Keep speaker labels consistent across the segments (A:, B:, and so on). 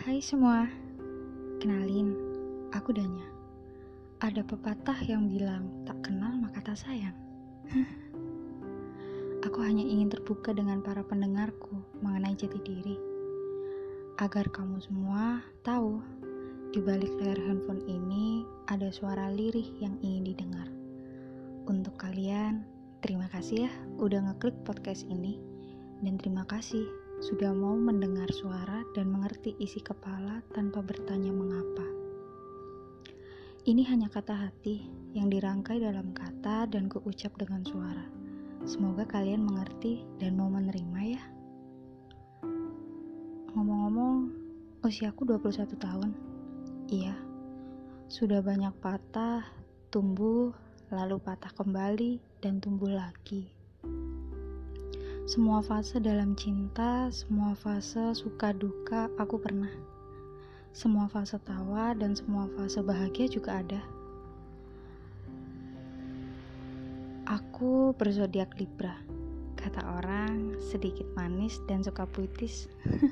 A: Hai semua, kenalin, aku Danya. Ada pepatah yang bilang tak kenal maka tak sayang. aku hanya ingin terbuka dengan para pendengarku mengenai jati diri. Agar kamu semua tahu, di balik layar handphone ini ada suara lirih yang ingin didengar. Untuk kalian, terima kasih ya udah ngeklik podcast ini. Dan terima kasih sudah mau mendengar suara mengerti isi kepala tanpa bertanya mengapa. Ini hanya kata hati yang dirangkai dalam kata dan kuucap dengan suara. Semoga kalian mengerti dan mau menerima ya. Ngomong-ngomong, usiaku 21 tahun. Iya, sudah banyak patah, tumbuh, lalu patah kembali, dan tumbuh lagi. Semua fase dalam cinta, semua fase suka duka aku pernah. Semua fase tawa dan semua fase bahagia juga ada. Aku berzodiak Libra. Kata orang, sedikit manis dan suka puitis.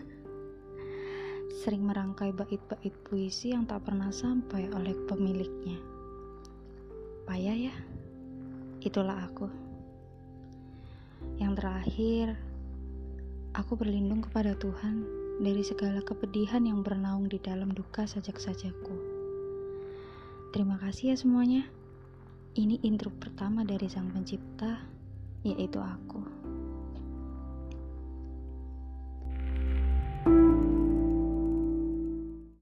A: Sering merangkai bait-bait puisi yang tak pernah sampai oleh pemiliknya. Payah ya? Itulah aku. Yang terakhir, aku berlindung kepada Tuhan dari segala kepedihan yang bernaung di dalam duka sajak-sajaku. Terima kasih ya semuanya. Ini intro pertama dari Sang Pencipta, yaitu aku.